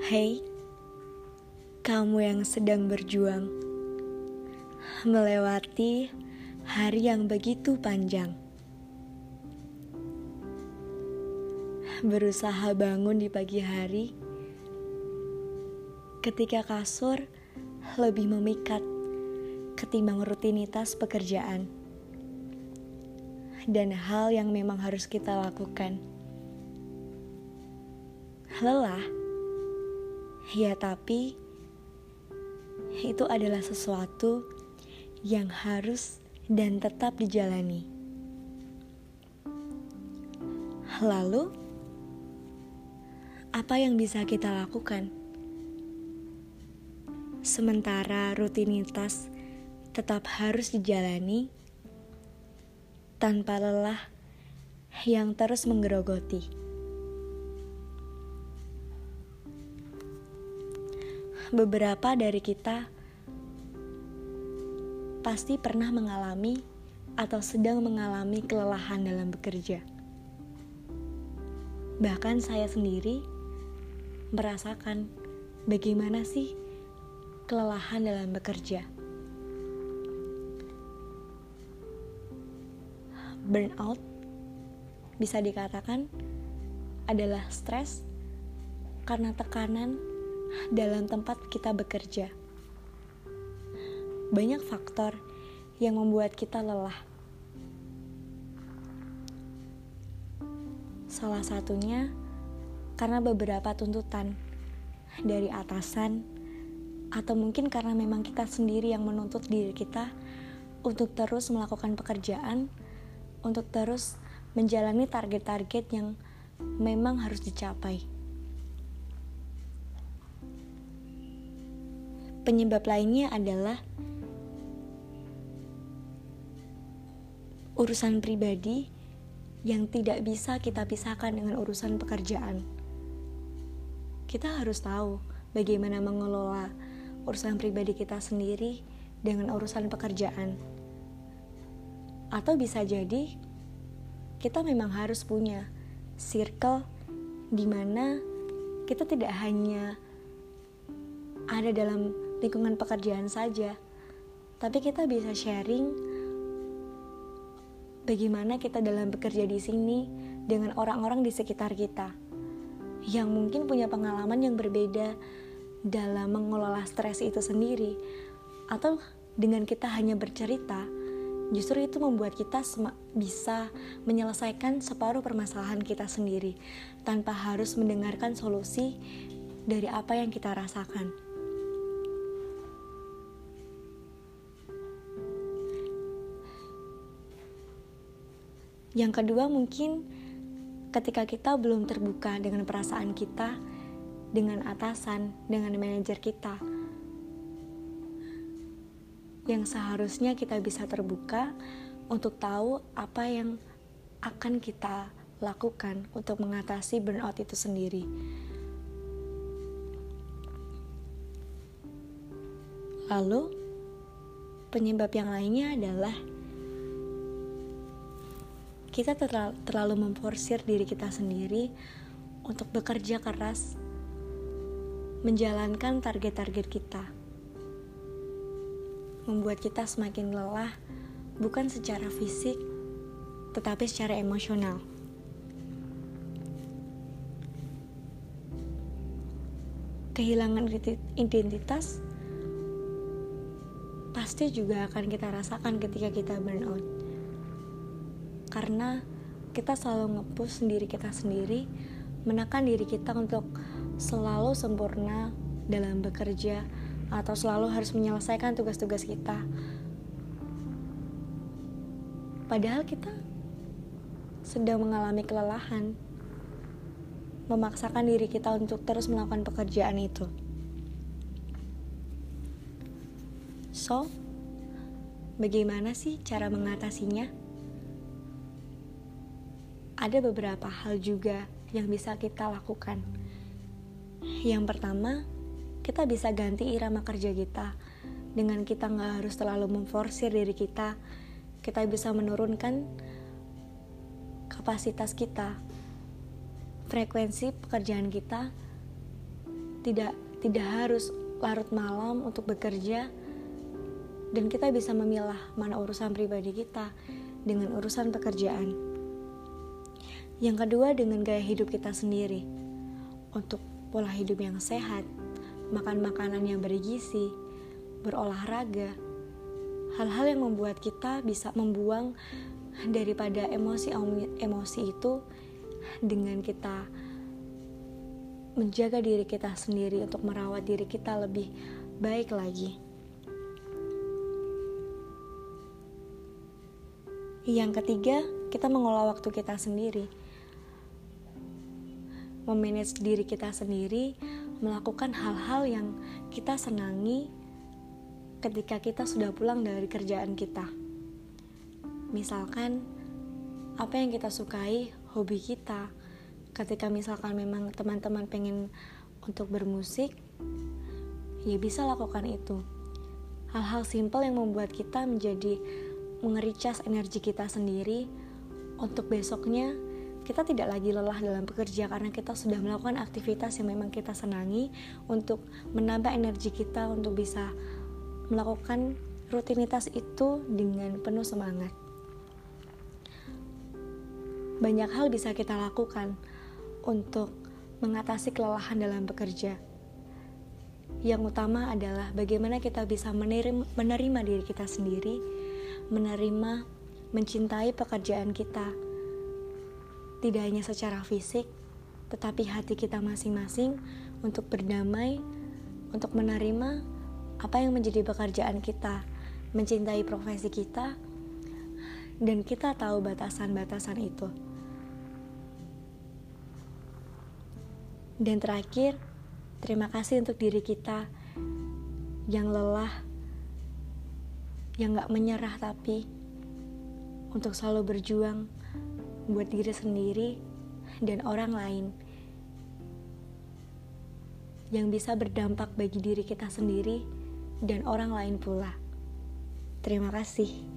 Hei, kamu yang sedang berjuang melewati hari yang begitu panjang, berusaha bangun di pagi hari ketika kasur lebih memikat ketimbang rutinitas pekerjaan dan hal yang memang harus kita lakukan. Lelah Ya, tapi itu adalah sesuatu yang harus dan tetap dijalani. Lalu, apa yang bisa kita lakukan? Sementara rutinitas tetap harus dijalani tanpa lelah yang terus menggerogoti. Beberapa dari kita pasti pernah mengalami atau sedang mengalami kelelahan dalam bekerja. Bahkan saya sendiri merasakan bagaimana sih kelelahan dalam bekerja. Burnout bisa dikatakan adalah stres karena tekanan dalam tempat kita bekerja. Banyak faktor yang membuat kita lelah. Salah satunya karena beberapa tuntutan dari atasan, atau mungkin karena memang kita sendiri yang menuntut diri kita untuk terus melakukan pekerjaan, untuk terus menjalani target-target yang memang harus dicapai. Penyebab lainnya adalah urusan pribadi yang tidak bisa kita pisahkan dengan urusan pekerjaan. Kita harus tahu bagaimana mengelola urusan pribadi kita sendiri dengan urusan pekerjaan. Atau bisa jadi kita memang harus punya circle di mana kita tidak hanya ada dalam lingkungan pekerjaan saja, tapi kita bisa sharing bagaimana kita dalam bekerja di sini dengan orang-orang di sekitar kita yang mungkin punya pengalaman yang berbeda dalam mengelola stres itu sendiri, atau dengan kita hanya bercerita, justru itu membuat kita bisa menyelesaikan separuh permasalahan kita sendiri tanpa harus mendengarkan solusi dari apa yang kita rasakan. Yang kedua mungkin ketika kita belum terbuka dengan perasaan kita dengan atasan, dengan manajer kita. Yang seharusnya kita bisa terbuka untuk tahu apa yang akan kita lakukan untuk mengatasi burnout itu sendiri. Lalu, penyebab yang lainnya adalah kita terlalu memforsir diri kita sendiri untuk bekerja keras menjalankan target-target kita. Membuat kita semakin lelah bukan secara fisik tetapi secara emosional. Kehilangan identitas pasti juga akan kita rasakan ketika kita burnout karena kita selalu ngepush sendiri kita sendiri menekan diri kita untuk selalu sempurna dalam bekerja atau selalu harus menyelesaikan tugas-tugas kita. Padahal kita sedang mengalami kelelahan memaksakan diri kita untuk terus melakukan pekerjaan itu. So bagaimana sih cara mengatasinya ada beberapa hal juga yang bisa kita lakukan. Yang pertama, kita bisa ganti irama kerja kita dengan kita nggak harus terlalu memforsir diri kita. Kita bisa menurunkan kapasitas kita, frekuensi pekerjaan kita tidak tidak harus larut malam untuk bekerja dan kita bisa memilah mana urusan pribadi kita dengan urusan pekerjaan. Yang kedua dengan gaya hidup kita sendiri. Untuk pola hidup yang sehat, makan makanan yang bergizi, berolahraga, hal-hal yang membuat kita bisa membuang daripada emosi-emosi itu dengan kita menjaga diri kita sendiri untuk merawat diri kita lebih baik lagi. Yang ketiga, kita mengolah waktu kita sendiri. Memanage diri kita sendiri, melakukan hal-hal yang kita senangi ketika kita sudah pulang dari kerjaan kita. Misalkan, apa yang kita sukai, hobi kita, ketika misalkan memang teman-teman pengen untuk bermusik ya bisa lakukan itu hal-hal simpel yang membuat kita menjadi mengericas energi kita sendiri untuk besoknya kita tidak lagi lelah dalam bekerja karena kita sudah melakukan aktivitas yang memang kita senangi untuk menambah energi kita untuk bisa melakukan rutinitas itu dengan penuh semangat. Banyak hal bisa kita lakukan untuk mengatasi kelelahan dalam bekerja. Yang utama adalah bagaimana kita bisa menerima, menerima diri kita sendiri, menerima, mencintai pekerjaan kita, tidak hanya secara fisik, tetapi hati kita masing-masing untuk berdamai, untuk menerima apa yang menjadi pekerjaan kita, mencintai profesi kita, dan kita tahu batasan-batasan itu. Dan terakhir, terima kasih untuk diri kita yang lelah, yang gak menyerah tapi untuk selalu berjuang buat diri sendiri dan orang lain yang bisa berdampak bagi diri kita sendiri dan orang lain pula. Terima kasih.